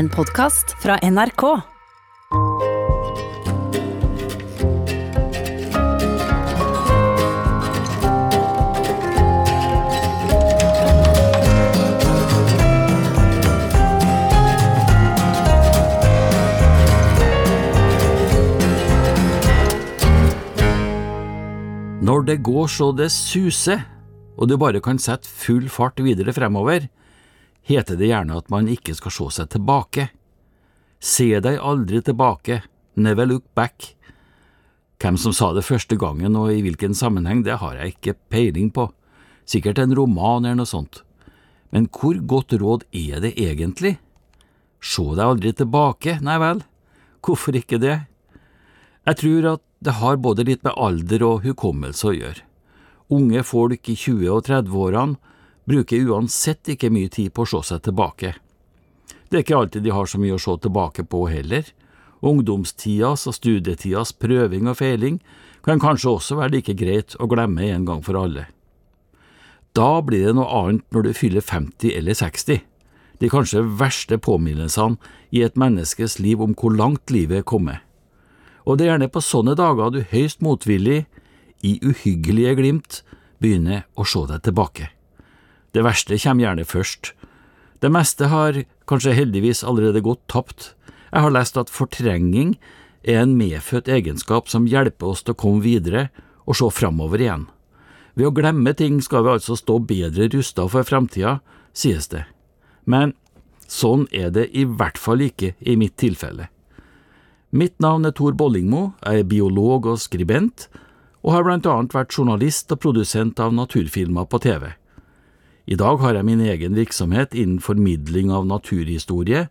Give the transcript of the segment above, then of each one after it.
En podkast fra NRK. Når det går så det suser, og du bare kan sette full fart videre fremover, heter det gjerne at man ikke skal se seg tilbake. Se deg aldri tilbake, never look back. Hvem som sa det første gangen og i hvilken sammenheng, det har jeg ikke peiling på, sikkert en roman eller noe sånt. Men hvor godt råd er det egentlig? Se deg aldri tilbake, nei vel, hvorfor ikke det? Jeg tror at det har både litt med alder og hukommelse å gjøre. Unge folk i 20- og 30-årene bruker uansett ikke mye tid på å se seg tilbake. Det er ikke alltid de har så mye å se tilbake på heller. Ungdomstidas og studietidas prøving og feiling kan kanskje også være like greit å glemme en gang for alle. Da blir det noe annet når du fyller 50 eller 60, de kanskje verste påminnelsene i et menneskes liv om hvor langt livet er kommet. Og det er gjerne på sånne dager du høyst motvillig, i uhyggelige glimt, begynner å se deg tilbake. Det verste kommer gjerne først. Det meste har kanskje heldigvis allerede gått tapt. Jeg har lest at fortrenging er en medfødt egenskap som hjelper oss til å komme videre og se framover igjen. Ved å glemme ting skal vi altså stå bedre rusta for framtida, sies det. Men sånn er det i hvert fall ikke i mitt tilfelle. Mitt navn er Tor Bollingmo, jeg er biolog og skribent, og har blant annet vært journalist og produsent av naturfilmer på TV. I dag har jeg min egen virksomhet innen formidling av naturhistorie,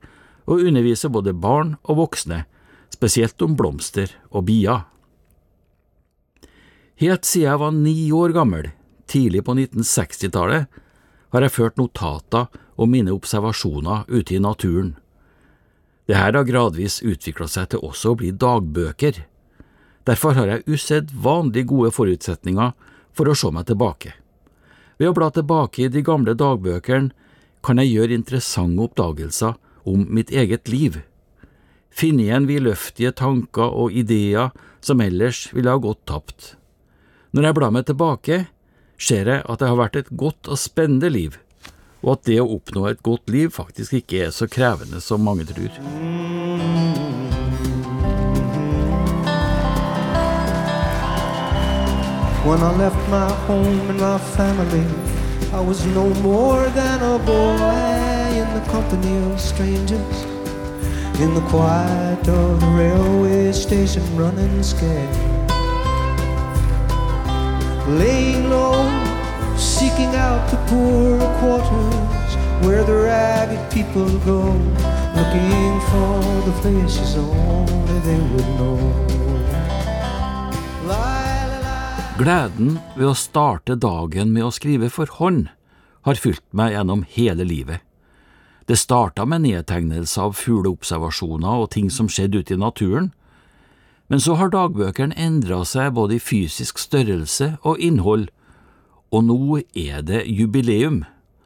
og underviser både barn og voksne, spesielt om blomster og bier. Helt siden jeg var ni år gammel, tidlig på 1960-tallet, har jeg ført notater om mine observasjoner ute i naturen. Det her har gradvis utvikla seg til også å bli dagbøker. Derfor har jeg usedvanlig gode forutsetninger for å se meg tilbake. Ved å bla tilbake i de gamle dagbøkene kan jeg gjøre interessante oppdagelser om mitt eget liv. Finne igjen vidløftige tanker og ideer som ellers ville ha gått tapt. Når jeg blar meg tilbake, ser jeg at det har vært et godt og spennende liv, og at det å oppnå et godt liv faktisk ikke er så krevende som mange tror. When I left my home and my family, I was no more than a boy in the company of strangers. In the quiet of the railway station, running scared. Laying low, seeking out the poorer quarters where the ragged people go, looking for the places only they would know. Gleden ved å starte dagen med å skrive for hånd har fulgt meg gjennom hele livet. Det starta med nedtegnelse av fugleobservasjoner og ting som skjedde ute i naturen, men så har dagbøkene endra seg både i fysisk størrelse og innhold, og nå er det jubileum.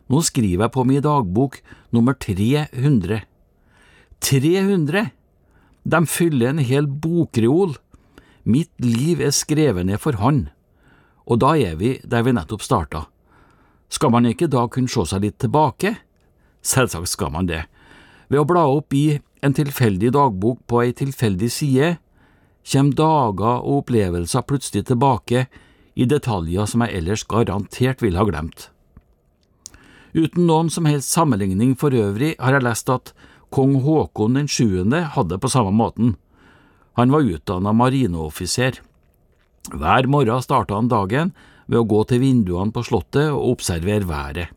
Nå skriver jeg på min dagbok nummer 300. 300! De fyller en hel bokreol. Mitt liv er skrevet ned for hånd. Og da er vi der vi nettopp starta. Skal man ikke da kunne se seg litt tilbake? Selvsagt skal man det. Ved å bla opp i en tilfeldig dagbok på ei tilfeldig side, kommer dager og opplevelser plutselig tilbake i detaljer som jeg ellers garantert ville ha glemt. Uten noen som helst sammenligning for øvrig har jeg lest at kong Haakon sjuende hadde på samme måten. Han var utdanna marineoffiser. Hver morgen starta han dagen ved å gå til vinduene på slottet og observere været.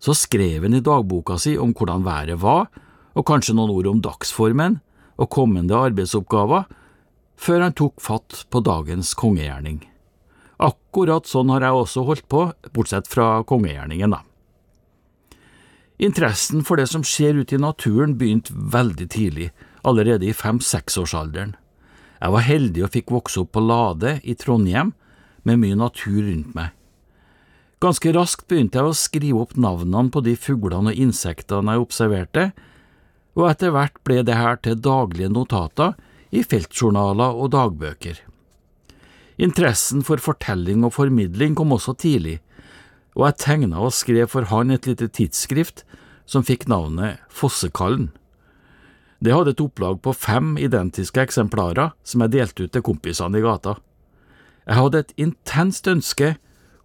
Så skrev han i dagboka si om hvordan været var, og kanskje noen ord om dagsformen og kommende arbeidsoppgaver, før han tok fatt på dagens kongegjerning. Akkurat sånn har jeg også holdt på, bortsett fra kongegjerningen, da. Interessen for det som skjer ute i naturen begynte veldig tidlig, allerede i fem–seksårsalderen. Jeg var heldig og fikk vokse opp på Lade i Trondheim, med mye natur rundt meg. Ganske raskt begynte jeg å skrive opp navnene på de fuglene og insektene jeg observerte, og etter hvert ble det her til daglige notater i feltjournaler og dagbøker. Interessen for fortelling og formidling kom også tidlig, og jeg tegna og skrev for han et lite tidsskrift som fikk navnet Fossekallen. Det hadde et opplag på fem identiske eksemplarer som jeg delte ut til kompisene i gata. Jeg hadde et intenst ønske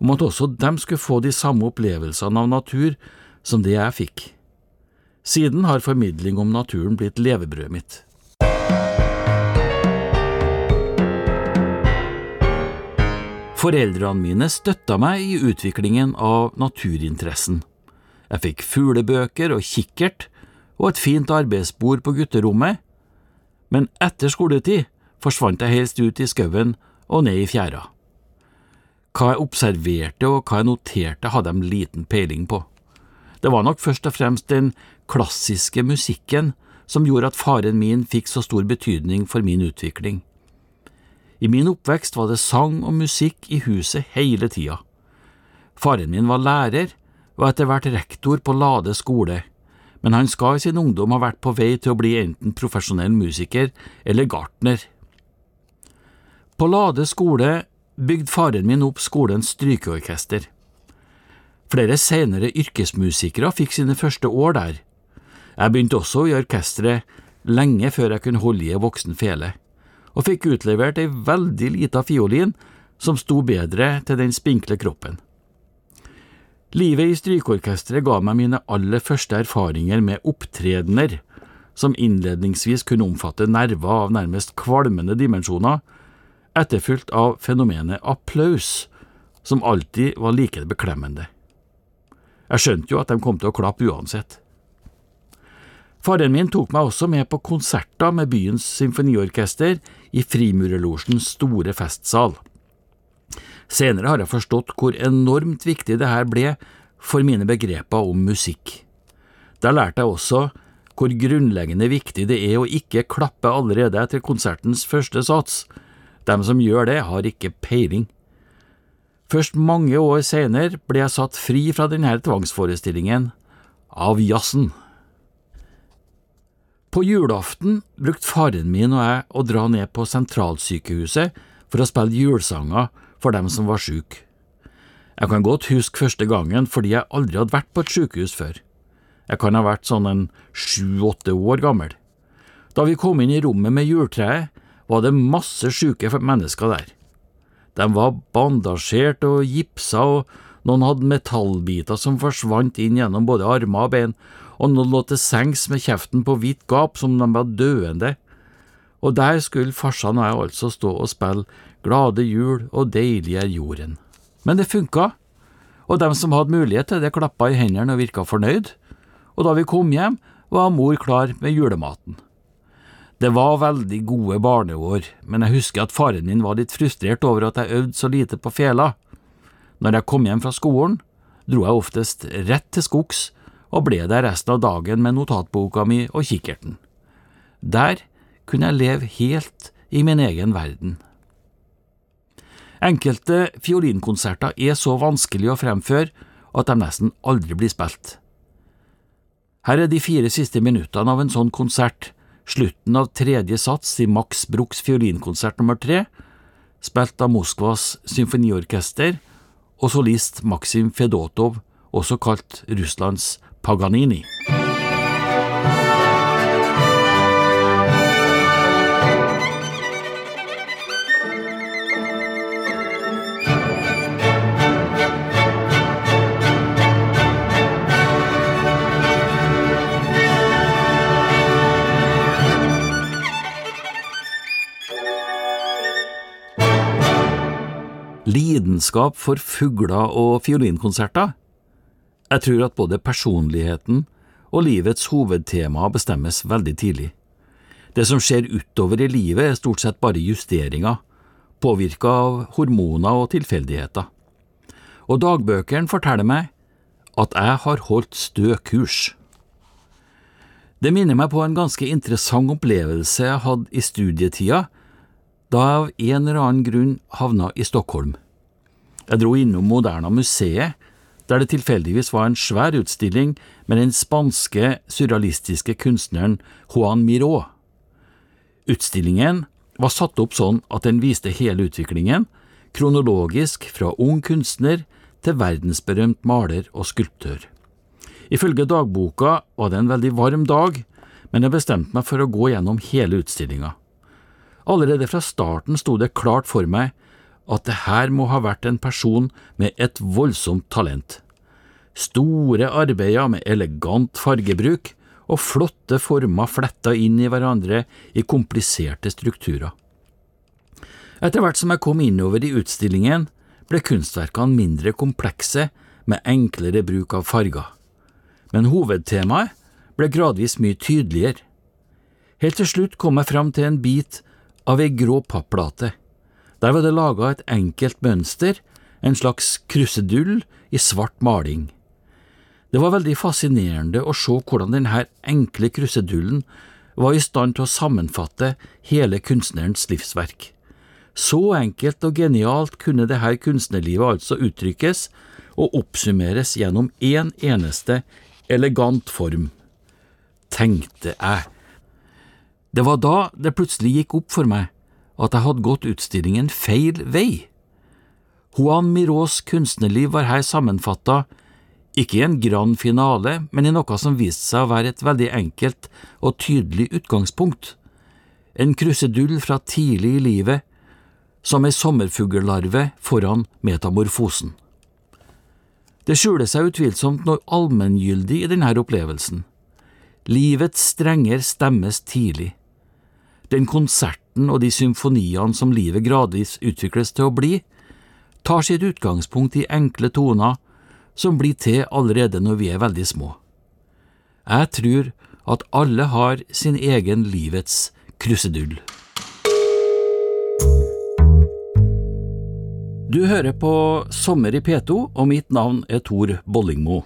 om at også dem skulle få de samme opplevelsene av natur som det jeg fikk. Siden har formidling om naturen blitt levebrødet mitt. Foreldrene mine støtta meg i utviklingen av naturinteressen. Jeg fikk fuglebøker og kikkert og et fint arbeidsbord på gutterommet, men etter skoletid forsvant jeg helst ut i skauen og ned i fjæra. Hva jeg observerte og hva jeg noterte, hadde de liten peiling på. Det var nok først og fremst den klassiske musikken som gjorde at faren min fikk så stor betydning for min utvikling. I min oppvekst var det sang og musikk i huset hele tida. Faren min var lærer og etter hvert rektor på Lade skole, men han skal i sin ungdom ha vært på vei til å bli enten profesjonell musiker eller gartner. På Lade skole bygde faren min opp skolens strykeorkester. Flere senere yrkesmusikere fikk sine første år der. Jeg begynte også i orkesteret lenge før jeg kunne holde i ei voksen fele og fikk utlevert ei veldig lita fiolin som sto bedre til den spinkle kroppen. Livet i strykeorkesteret ga meg mine aller første erfaringer med opptredener, som innledningsvis kunne omfatte nerver av nærmest kvalmende dimensjoner, etterfulgt av fenomenet applaus, som alltid var like beklemmende. Jeg skjønte jo at de kom til å klappe uansett. Faren min tok meg også med på konserter med byens symfoniorkester i Frimurerlosjens store festsal. Senere har jeg forstått hvor enormt viktig det her ble for mine begreper om musikk. Da lærte jeg også hvor grunnleggende viktig det er å ikke klappe allerede etter konsertens første sats. Dem som gjør det, har ikke peiling. Først mange år senere ble jeg satt fri fra denne tvangsforestillingen av jazzen. På julaften brukte faren min og jeg å dra ned på sentralsykehuset for å spille julesanger for dem som var syke. Jeg kan godt huske første gangen fordi jeg aldri hadde vært på et sykehus før. Jeg kan ha vært sånn en sju–åtte år gammel. Da vi kom inn i rommet med juletreet, var det masse syke mennesker der. De var bandasjert og gipsa, og noen hadde metallbiter som forsvant inn gjennom både armer og bein, og noen lå til sengs med kjeften på vidt gap som om de var døende, og der skulle farsan og jeg altså stå og spille Glade jul og deilig er jorden. Men det funka, og dem som hadde mulighet til det, klappa i hendene og virka fornøyd, og da vi kom hjem, var mor klar med julematen. Det var veldig gode barneår, men jeg husker at faren min var litt frustrert over at jeg øvde så lite på fela. Når jeg kom hjem fra skolen, dro jeg oftest rett til skogs og ble der resten av dagen med notatboka mi og kikkerten. Der kunne jeg leve helt i min egen verden. Enkelte fiolinkonserter er så vanskelig å fremføre at de nesten aldri blir spilt. Her er de fire siste minuttene av en sånn konsert, slutten av tredje sats i Max Bruchs fiolinkonsert nummer tre, spilt av Moskvas symfoniorkester og solist Maksim Fedotov, også kalt Russlands Paganini. Lidenskap for fugler og fiolinkonserter jeg tror at både personligheten og livets hovedtema bestemmes veldig tidlig. Det som skjer utover i livet er stort sett bare justeringer, påvirka av hormoner og tilfeldigheter. Og dagbøkene forteller meg at jeg har holdt stø kurs. Det minner meg på en ganske interessant opplevelse jeg hadde i studietida, da jeg av en eller annen grunn havna i Stockholm. Jeg dro innom Moderna museet der det tilfeldigvis var en svær utstilling med den spanske surrealistiske kunstneren Juan Miró. Utstillingen var satt opp sånn at den viste hele utviklingen, kronologisk fra ung kunstner til verdensberømt maler og skulptør. Ifølge dagboka var det en veldig varm dag, men jeg bestemte meg for å gå gjennom hele utstillinga. Allerede fra starten sto det klart for meg at det her må ha vært en person med et voldsomt talent. Store arbeider med elegant fargebruk og flotte former fletta inn i hverandre i kompliserte strukturer. Etter hvert som jeg kom innover i utstillingen, ble kunstverkene mindre komplekse med enklere bruk av farger, men hovedtemaet ble gradvis mye tydeligere. Helt til slutt kom jeg fram til en bit av ei grå papplate. Der var det laga et enkelt mønster, en slags krusedull i svart maling. Det var veldig fascinerende å se hvordan denne enkle krusedullen var i stand til å sammenfatte hele kunstnerens livsverk. Så enkelt og genialt kunne dette kunstnerlivet altså uttrykkes og oppsummeres gjennom én en eneste elegant form, tenkte jeg. Det var da det plutselig gikk opp for meg at jeg hadde gått utstillingen feil vei. Juan Mirós kunstnerliv var her sammenfatta ikke i en grand finale, men i noe som viste seg å være et veldig enkelt og tydelig utgangspunkt. En krusedull fra tidlig i livet, som ei sommerfugllarve foran metamorfosen. Det skjuler seg utvilsomt noe allmenngyldig i denne opplevelsen. Livets strenger stemmes tidlig. Den konserten og de symfoniene som livet gradvis utvikles til å bli, tar sitt utgangspunkt i enkle toner som blir til allerede når vi er veldig små. Jeg tror at alle har sin egen livets krusedull. Du hører på Sommer i P2, og mitt navn er Tor Bollingmo.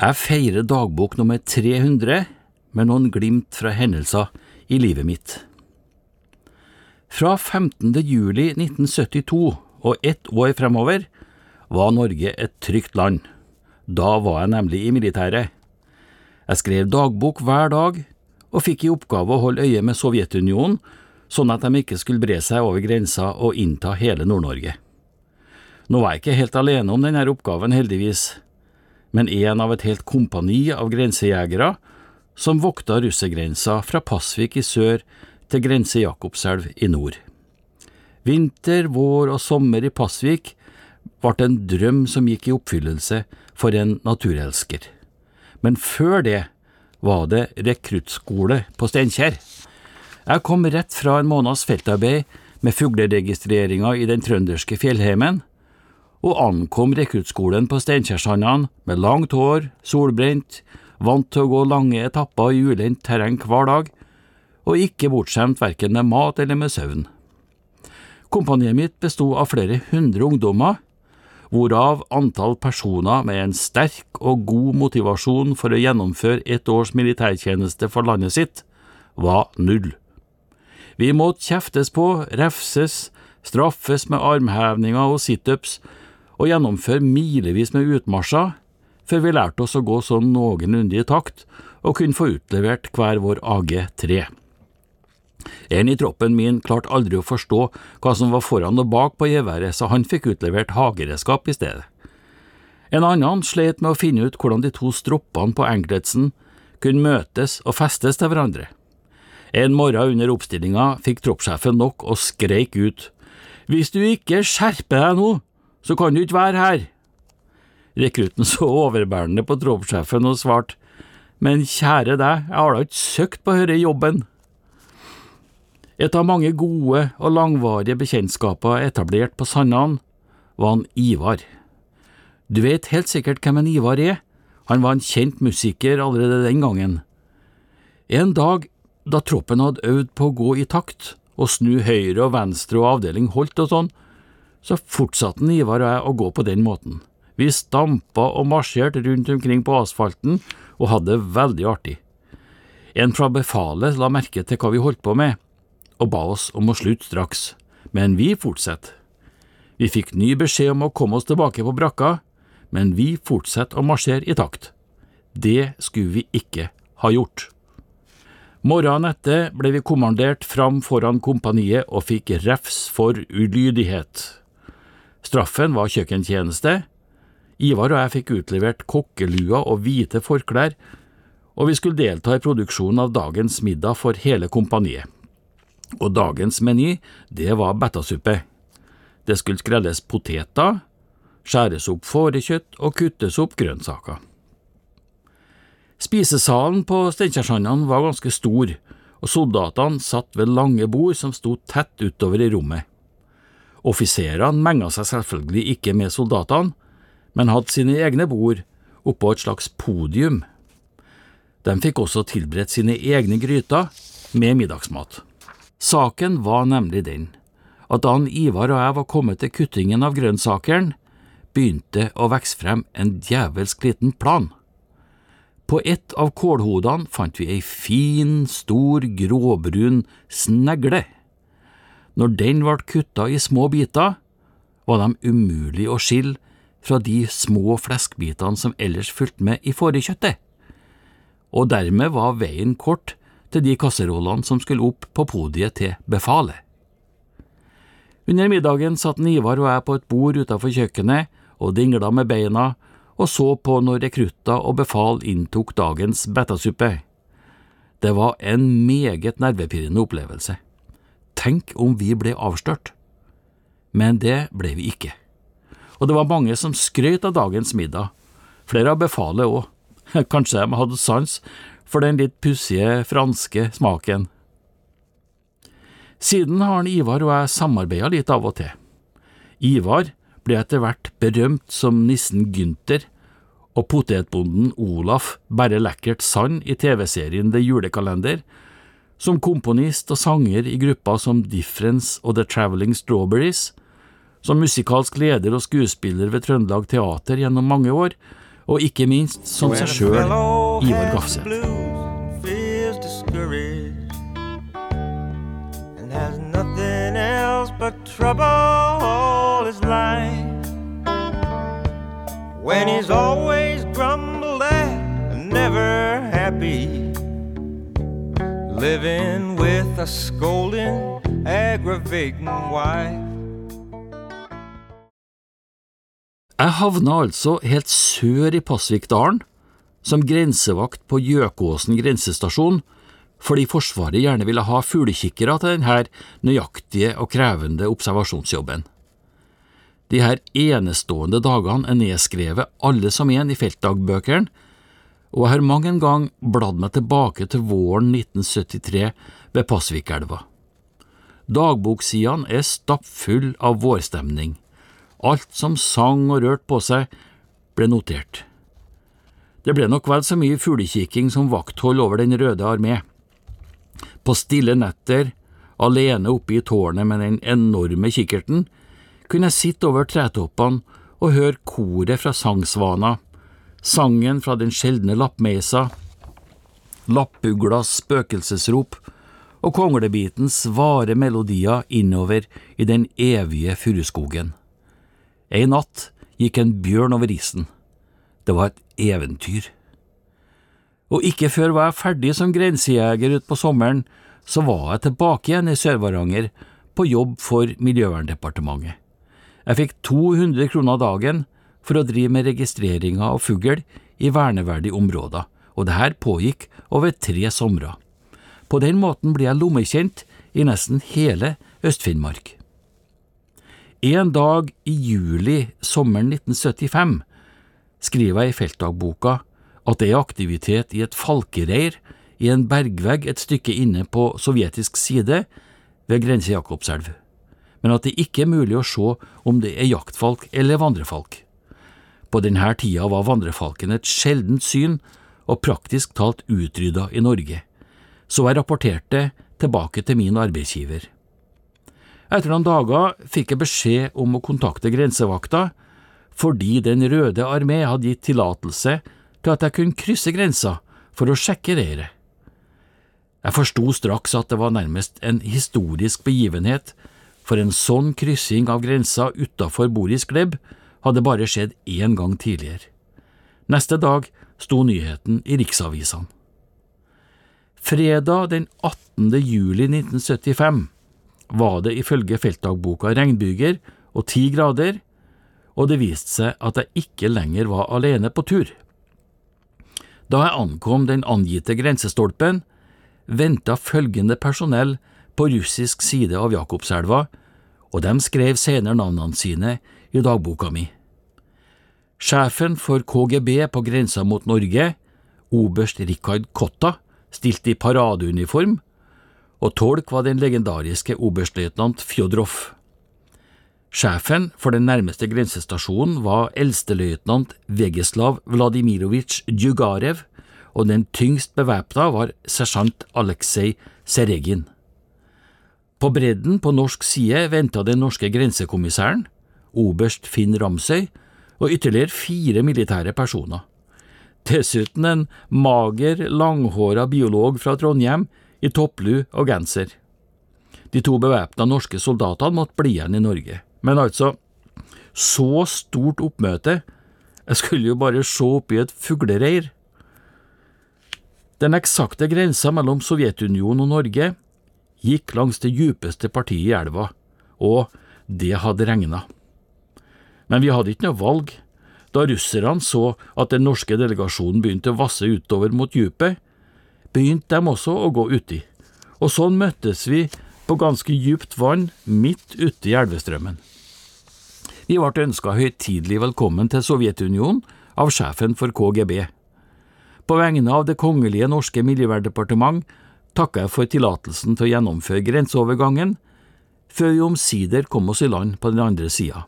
Jeg feirer dagbok nummer 300 med noen glimt fra hendelser i livet mitt. Fra 15. juli 1972 og ett år fremover var Norge et trygt land. Da var jeg nemlig i militæret. Jeg skrev dagbok hver dag, og fikk i oppgave å holde øye med Sovjetunionen, sånn at de ikke skulle bre seg over grensa og innta hele Nord-Norge. Nå var jeg ikke helt alene om denne oppgaven, heldigvis, men en av et helt kompani av grensejegere som vokta russergrensa fra Pasvik i sør til grense Jakobselv i nord. Vinter, vår og sommer i Pasvik ble en drøm som gikk i oppfyllelse for en naturelsker. Men før det var det rekruttskole på Steinkjer. Jeg kom rett fra en måneds feltarbeid med fugleregistreringa i den trønderske fjellheimen, og ankom rekruttskolen på Steinkjersandene med langt hår, solbrent, vant til å gå lange etapper i ulendt terreng hver dag, og ikke bortskjemt verken med mat eller med søvn. Kompaniet mitt besto av flere hundre ungdommer, hvorav antall personer med en sterk og god motivasjon for å gjennomføre et års militærtjeneste for landet sitt, var null. Vi måtte kjeftes på, refses, straffes med armhevinger og situps og gjennomføre milevis med utmarsjer før vi lærte oss å gå sånn noenlunde i takt og kunne få utlevert hver vår AG3. En i troppen min klarte aldri å forstå hva som var foran og bak på geværet, så han fikk utlevert hageredskap i stedet. En annen slet med å finne ut hvordan de to stroppene på enkeltsen kunne møtes og festes til hverandre. En morgen under oppstillinga fikk troppssjefen nok og skreik ut, Hvis du ikke skjerper deg nå, så kan du ikke være her. Rekrutten så overbærende på troppssjefen og svarte, Men kjære deg, jeg har da ikke søkt på denne jobben. Et av mange gode og langvarige bekjentskaper etablert på Sandan var han Ivar. Du vet helt sikkert hvem en Ivar er, han var en kjent musiker allerede den gangen. En dag da troppen hadde øvd på å gå i takt og snu høyre og venstre og avdeling holdt og sånn, så fortsatte Ivar og jeg å gå på den måten. Vi stampa og marsjerte rundt omkring på asfalten og hadde det veldig artig. En fra befalet la merke til hva vi holdt på med, og ba oss om å slutte straks, men vi fortsetter. Vi fikk ny beskjed om å komme oss tilbake på brakka, men vi fortsetter å marsjere i takt. Det skulle vi ikke ha gjort. Morgenen etter ble vi kommandert fram foran kompaniet og fikk refs for ulydighet. Straffen var kjøkkentjeneste. Ivar og jeg fikk utlevert kokkelua og hvite forklær, og vi skulle delta i produksjonen av dagens middag for hele kompaniet. Og dagens meny, det var bettasuppe. Det skulle skrelles poteter, skjæres opp fårekjøtt og kuttes opp grønnsaker. Spisesalen på Steinkjersandan var ganske stor, og soldatene satt ved lange bord som sto tett utover i rommet. Offiserene menga seg selvfølgelig ikke med soldatene, men hadde sine egne bord oppå et slags podium. De fikk også tilberedt sine egne gryter med middagsmat. Saken var nemlig den at da Ivar og jeg var kommet til kuttingen av grønnsakeren, begynte å vokse frem en djevelsk liten plan. På ett av kålhodene fant vi ei fin, stor, gråbrun snegle. Når den ble kutta i små biter, var de umulig å skille fra de små fleskbitene som ellers fulgte med i fårekjøttet, og dermed var veien kort til de kasserollene som skulle opp på podiet til befalet. Under middagen satt Ivar og jeg på et bord utenfor kjøkkenet og dingla med beina og så på når rekrutter og befal inntok dagens bettasuppe. Det var en meget nervepirrende opplevelse. Tenk om vi ble avslørt. Men det ble vi ikke. Og det var mange som skrøt av dagens middag, flere av befalet òg. Kanskje de hadde sans for den litt pussige franske smaken. Siden har Ivar og jeg samarbeida litt av og til. Ivar ble etter hvert berømt som nissen Gynter, og potetbonden Olaf Bare Lekkert Sand i TV-serien The Julekalender, som komponist og sanger i grupper som Difference og The Traveling Strawberries, som musikalsk leder og skuespiller ved Trøndelag Teater gjennom mange år, og ikke minst som seg sjøl, Ivar Gafseth. has nothing else but trouble all his life. When he's always grumbled at and never happy, living with a scolding, aggravating wife. Jeg havna altså helt sør i Pasvikdalen, som grensevakt på Gjøkåsen grensestasjon, fordi Forsvaret gjerne ville ha fuglekikkere til denne nøyaktige og krevende observasjonsjobben. De her enestående dagene er nedskrevet alle som en i feltdagbøkene, og jeg har mang en gang bladd meg tilbake til våren 1973 ved Pasvikelva. Dagboksidene er stappfull av vårstemning. Alt som sang og rørte på seg, ble notert. Det ble nok vel så mye fuglekikking som vakthold over Den røde armé. På stille netter, alene oppe i tårnet med den enorme kikkerten, kunne jeg sitte over tretoppene og høre koret fra sangsvana, sangen fra den sjeldne lappmeisa, lappuglas spøkelsesrop og konglebitens vare melodier innover i den evige furuskogen. En natt gikk en bjørn over isen. Det var et eventyr og ikke før var jeg ferdig som grensejeger utpå sommeren, så var jeg tilbake igjen i Sør-Varanger på jobb for Miljøverndepartementet. Jeg fikk 200 kroner dagen for å drive med registreringa av fugl i verneverdige områder, og det her pågikk over tre somre. På den måten ble jeg lommekjent i nesten hele Øst-Finnmark. En dag i juli sommeren 1975 skriver jeg i feltdagboka at det er aktivitet i et falkereir i en bergvegg et stykke inne på sovjetisk side ved grense Jakobselv, men at det ikke er mulig å se om det er jaktfalk eller vandrefalk. På denne tida var vandrefalken et sjeldent syn og praktisk talt utrydda i Norge, så jeg rapporterte tilbake til min arbeidsgiver. Etter noen dager fikk jeg beskjed om å kontakte grensevakta, fordi Den røde armé hadde gitt tillatelse til at jeg kunne krysse grensa for å sjekke reiret. Jeg forsto straks at det var nærmest en historisk begivenhet, for en sånn kryssing av grensa utafor Boris Gleb hadde bare skjedd én gang tidligere. Neste dag sto nyheten i riksavisene. Fredag den 18. juli 1975 var det ifølge feltdagboka regnbyger og ti grader, og det viste seg at jeg ikke lenger var alene på tur. Da jeg ankom den angitte grensestolpen, venta følgende personell på russisk side av Jakobselva, og de skrev senere navnene sine i dagboka mi. Sjefen for KGB på grensa mot Norge, oberst Rikard Kotta, stilte i paradeuniform, og tolk var den legendariske oberstløytnant Fjodrov. Sjefen for den nærmeste grensestasjonen var eldsteløytnant Vegeslav Vladimirovitsj Djugarev, og den tyngst bevæpna var sersjant Aleksej Seregin. På bredden på norsk side venta den norske grensekommissæren, oberst Finn Ramsøy, og ytterligere fire militære personer. Dessuten en mager, langhåra biolog fra Trondheim i topplu og genser. De to bevæpna norske soldatene måtte bli igjen i Norge. Men altså, så stort oppmøte, jeg skulle jo bare se opp i et fuglereir. Den eksakte grensa mellom Sovjetunionen og Norge gikk langs det djupeste partiet i elva, og det hadde regna. Men vi hadde ikke noe valg. Da russerne så at den norske delegasjonen begynte å vasse utover mot djupet, begynte de også å gå uti, og sånn møttes vi på ganske djupt vann midt ute i elvestrømmen. Vi ble ønska høytidelig velkommen til Sovjetunionen av sjefen for KGB. På vegne av Det kongelige norske miljøverndepartement takka jeg for tillatelsen til å gjennomføre grenseovergangen, før vi omsider kom oss i land på den andre sida.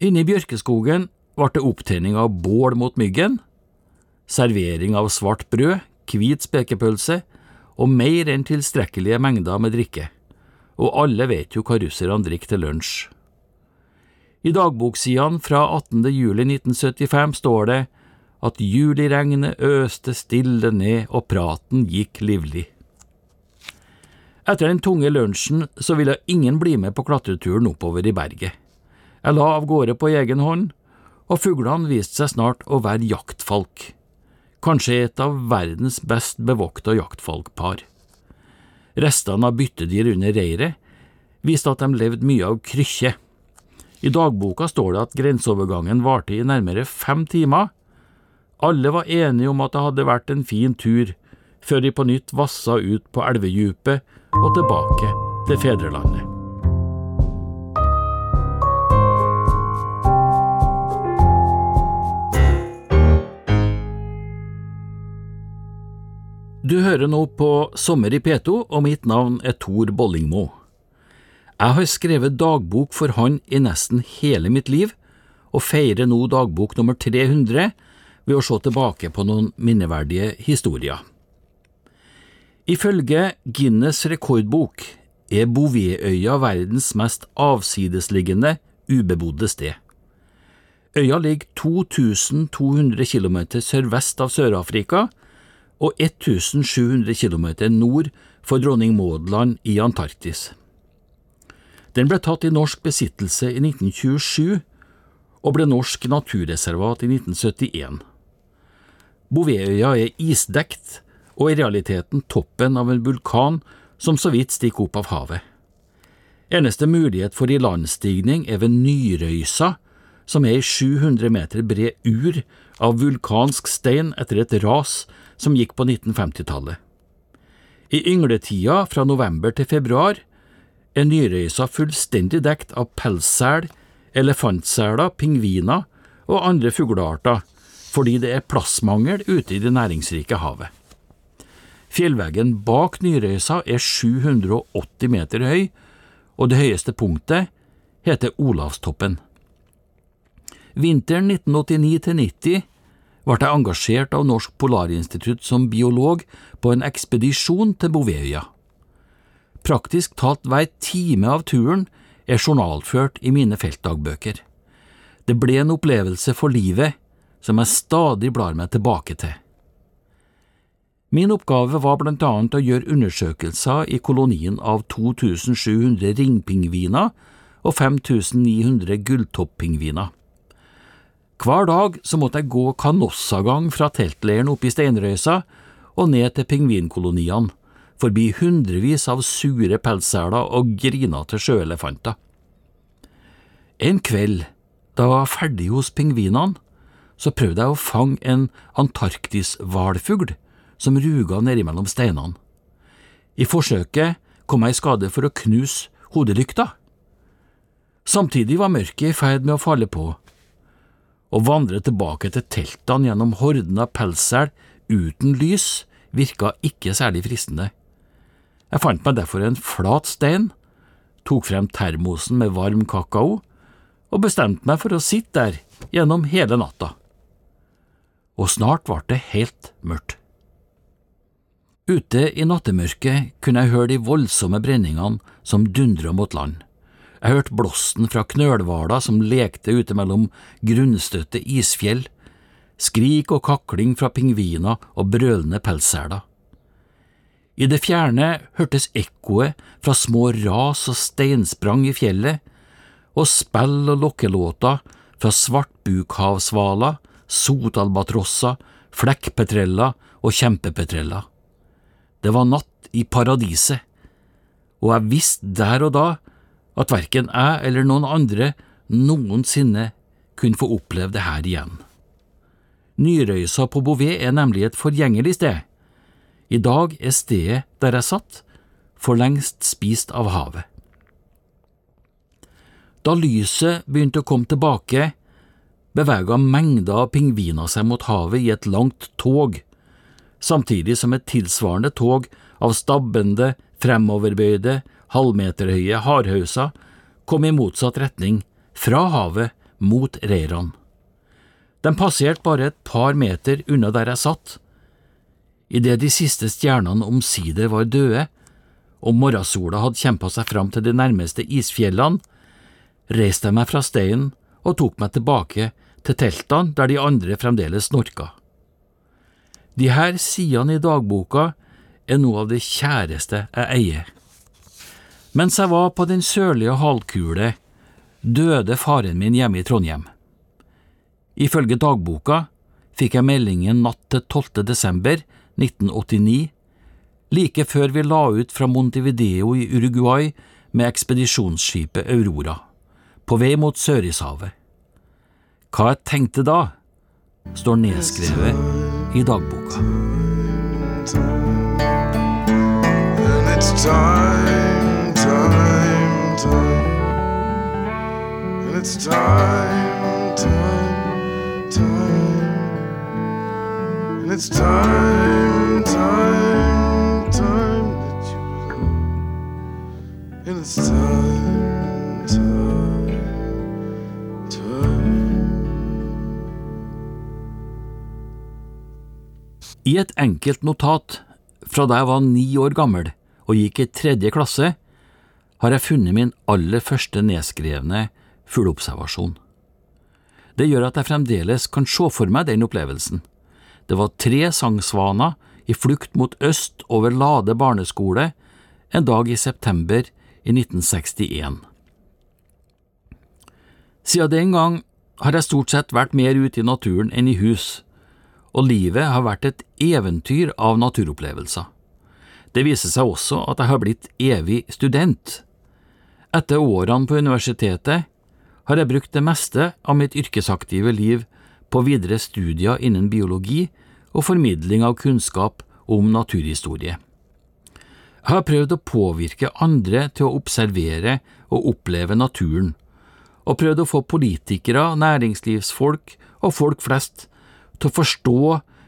Inne i bjørkeskogen ble det opptenning av bål mot myggen, servering av svart brød, hvit spekepølse og mer enn tilstrekkelige mengder med drikke, og alle vet jo hva russerne drikker til lunsj. I dagboksidene fra 18. juli 1975 står det at juliregnet øste stille ned og praten gikk livlig. Etter den tunge lunsjen så ville ingen bli med på klatreturen oppover i berget. Jeg la av gårde på egen hånd, og fuglene viste seg snart å være jaktfalk, kanskje et av verdens best bevokta jaktfalkpar. Restene av byttedyr under reiret viste at de levde mye av krykkje. I dagboka står det at grenseovergangen varte i nærmere fem timer. Alle var enige om at det hadde vært en fin tur, før de på nytt vassa ut på elvedjupet og tilbake til fedrelandet. Du hører nå på Sommer i P2, og mitt navn er Tor Bollingmo. Jeg har skrevet dagbok for han i nesten hele mitt liv, og feirer nå dagbok nummer 300 ved å se tilbake på noen minneverdige historier. Ifølge Guinness rekordbok er Bouvetøya verdens mest avsidesliggende ubebodde sted. Øya ligger 2200 km sørvest av Sør-Afrika og 1700 km nord for Dronning Maud-land i Antarktis. Den ble tatt i norsk besittelse i 1927 og ble norsk naturreservat i 1971. Bouvetøya er isdekt og i realiteten toppen av en vulkan som så vidt stikker opp av havet. Eneste mulighet for ilandstigning er ved Nyrøysa, som er ei 700 meter bred ur av vulkansk stein etter et ras som gikk på 1950-tallet. I yngletida fra november til februar er Nyrøysa fullstendig dekt av pelssel, elefantseler, pingviner og andre fuglearter, fordi det er plassmangel ute i det næringsrike havet. Fjellveggen bak Nyrøysa er 780 meter høy, og det høyeste punktet heter Olavstoppen. Vinteren 1989–90 ble jeg engasjert av Norsk Polarinstitutt som biolog på en ekspedisjon til Bouvetøya. Praktisk talt hver time av turen er journalført i mine feltdagbøker. Det ble en opplevelse for livet som jeg stadig blar meg tilbake til. Min oppgave var blant annet å gjøre undersøkelser i kolonien av 2700 ringpingviner og 5900 gulltoppingviner. Hver dag så måtte jeg gå kanossagang fra teltleiren oppe i steinrøysa og ned til pingvinkoloniene, forbi hundrevis av sure pelsseler og grinete sjøelefanter. En kveld, da jeg var ferdig hos pingvinene, så prøvde jeg å fange en antarktishvalfugl som ruga nedimellom steinene. I forsøket kom jeg i skade for å knuse hodelykta. Samtidig var mørket i ferd med å falle på. Å vandre tilbake til teltene gjennom horden av pelssel uten lys virka ikke særlig fristende. Jeg fant meg derfor en flat stein, tok frem termosen med varm kakao og bestemte meg for å sitte der gjennom hele natta. Og snart ble det helt mørkt. Ute i nattemørket kunne jeg høre de voldsomme brenningene som dundra mot land. Jeg hørte blåsten fra knølhvaler som lekte ute mellom grunnstøtte isfjell, skrik og kakling fra pingviner og brølende pelsseler. I det fjerne hørtes ekkoet fra små ras og steinsprang i fjellet, og spill og lokkelåter fra svartbukhavsvaler, sotalbatrosser, flekkpetreller og kjempepetreller. Det var natt i paradiset, og jeg visste der og da at verken jeg eller noen andre noensinne kunne få oppleve det her igjen. Nyrøysa på Bouvet er nemlig et forgjengelig sted. I dag er stedet der jeg satt, for lengst spist av havet. Da lyset begynte å komme tilbake, bevega mengder av pingviner seg mot havet i et langt tog samtidig som et tilsvarende tog av stabbende, fremoverbøyde, halvmeterhøye hardhauser kom i motsatt retning, fra havet mot reirene. De passerte bare et par meter unna der jeg satt. Idet de siste stjernene omsider var døde, og morgensola hadde kjempa seg fram til de nærmeste isfjellene, reiste jeg meg fra steinen og tok meg tilbake til teltene der de andre fremdeles snorka. De her sidene i dagboka er noe av det kjæreste jeg eier. Mens jeg var på den sørlige halvkule, døde faren min hjemme i Trondheim. Ifølge dagboka fikk jeg meldingen natt til 12. desember 1989, like før vi la ut fra Montevideo i Uruguay med ekspedisjonsskipet Aurora, på vei mot Sørishavet. Hva jeg tenkte da, står nedskrevet i dagboka. And it's time, time, time. And it's time, time, time. And it's time, time, time that you love. And it's time. I et enkelt notat fra da jeg var ni år gammel og gikk i tredje klasse, har jeg funnet min aller første nedskrevne fugleobservasjon. Det gjør at jeg fremdeles kan se for meg den opplevelsen. Det var tre sangsvaner i flukt mot øst over Lade barneskole en dag i september i 1961. Siden den gang har jeg stort sett vært mer ute i naturen enn i hus og livet har vært et eventyr av naturopplevelser. Det viser seg også at jeg har blitt evig student. Etter årene på universitetet har jeg brukt det meste av mitt yrkesaktive liv på videre studier innen biologi og formidling av kunnskap om naturhistorie. Jeg har prøvd å påvirke andre til å observere og oppleve naturen, og prøvd å få politikere, næringslivsfolk og folk flest til å forstå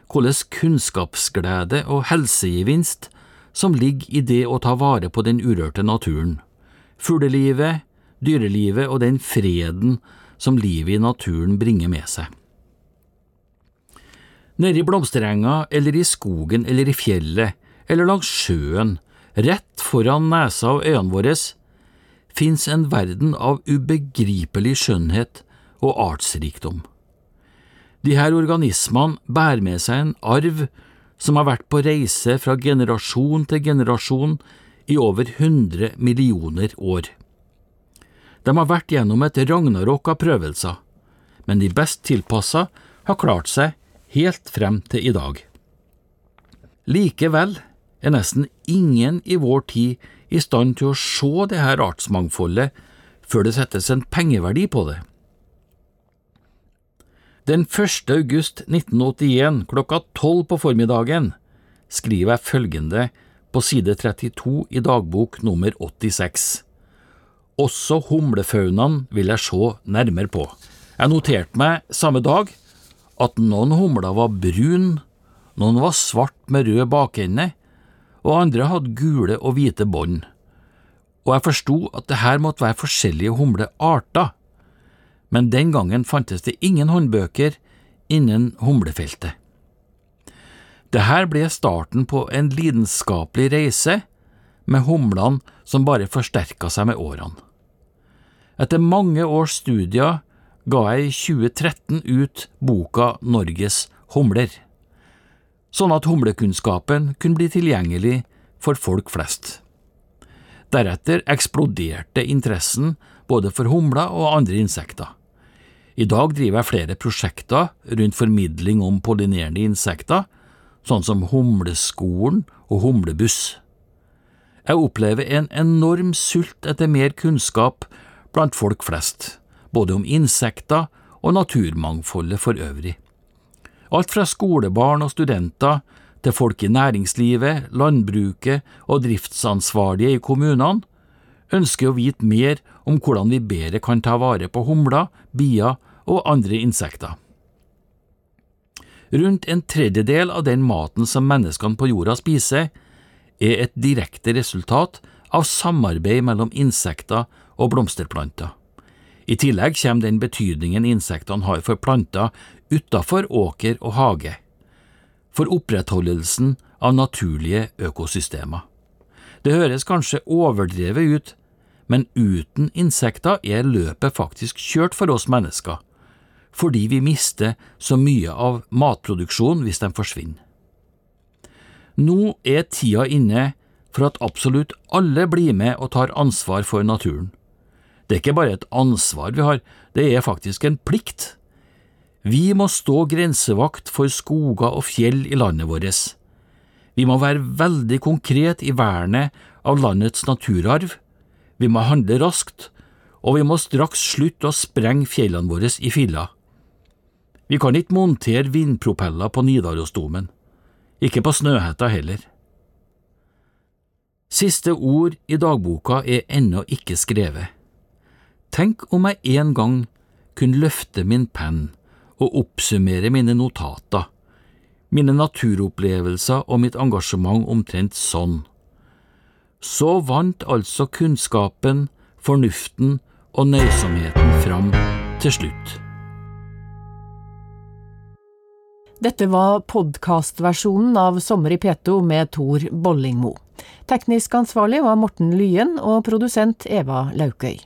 hvordan kunnskapsglede og helsegevinst som ligger i det å ta vare på den urørte naturen, fuglelivet, dyrelivet og den freden som livet i naturen bringer med seg. Nede i blomsterenga eller i skogen eller i fjellet eller langs sjøen, rett foran nesa og øynene våre, fins en verden av ubegripelig skjønnhet og artsrikdom. De her organismene bærer med seg en arv som har vært på reise fra generasjon til generasjon i over 100 millioner år. De har vært gjennom et ragnarok av prøvelser, men de best tilpassa har klart seg helt frem til i dag. Likevel er nesten ingen i vår tid i stand til å se det her artsmangfoldet før det settes en pengeverdi på det. Den 1. august 1981 klokka tolv på formiddagen skriver jeg følgende på side 32 i dagbok nummer 86. Også humlefaunaen vil jeg se nærmere på. Jeg noterte meg samme dag at noen humler var brun, noen var svart med rød bakende, og andre hadde gule og hvite bånd. Og jeg forsto at det her måtte være forskjellige humlearter, men den gangen fantes det ingen håndbøker innen humlefeltet. Dette ble starten på en lidenskapelig reise med humlene som bare forsterka seg med årene. Etter mange års studier ga jeg i 2013 ut boka Norges humler, sånn at humlekunnskapen kunne bli tilgjengelig for folk flest. Deretter eksploderte interessen både for humler og andre insekter. I dag driver jeg flere prosjekter rundt formidling om pollinerende insekter, sånn som Humleskolen og Humlebuss. Jeg opplever en enorm sult etter mer kunnskap blant folk flest, både om insekter og naturmangfoldet for øvrig. Alt fra skolebarn og studenter til folk i næringslivet, landbruket og driftsansvarlige i kommunene ønsker å vite mer om hvordan vi bedre kan ta vare på humler, bier og andre insekter. Rundt en tredjedel av den maten som menneskene på jorda spiser, er et direkte resultat av samarbeid mellom insekter og blomsterplanter. I tillegg kommer den betydningen insektene har for planter utenfor åker og hage, for opprettholdelsen av naturlige økosystemer. Det høres kanskje overdrevet ut, men uten insekter er løpet faktisk kjørt for oss mennesker fordi vi mister så mye av matproduksjonen hvis den forsvinner. Nå er tida inne for at absolutt alle blir med og tar ansvar for naturen. Det er ikke bare et ansvar vi har, det er faktisk en plikt. Vi må stå grensevakt for skoger og fjell i landet vårt. Vi må være veldig konkret i vernet av landets naturarv, vi må handle raskt, og vi må straks slutte å sprenge fjellene våre i filler. Vi kan ikke montere vindpropeller på Nidarosdomen, ikke på Snøhetta heller. Siste ord i dagboka er ennå ikke skrevet. Tenk om jeg en gang kunne løfte min penn og oppsummere mine notater, mine naturopplevelser og mitt engasjement omtrent sånn. Så vant altså kunnskapen, fornuften og nøysomheten fram til slutt. Dette var podkastversjonen av Sommer i P2 med Tor Bollingmo. Teknisk ansvarlig var Morten Lyen og produsent Eva Laukøy.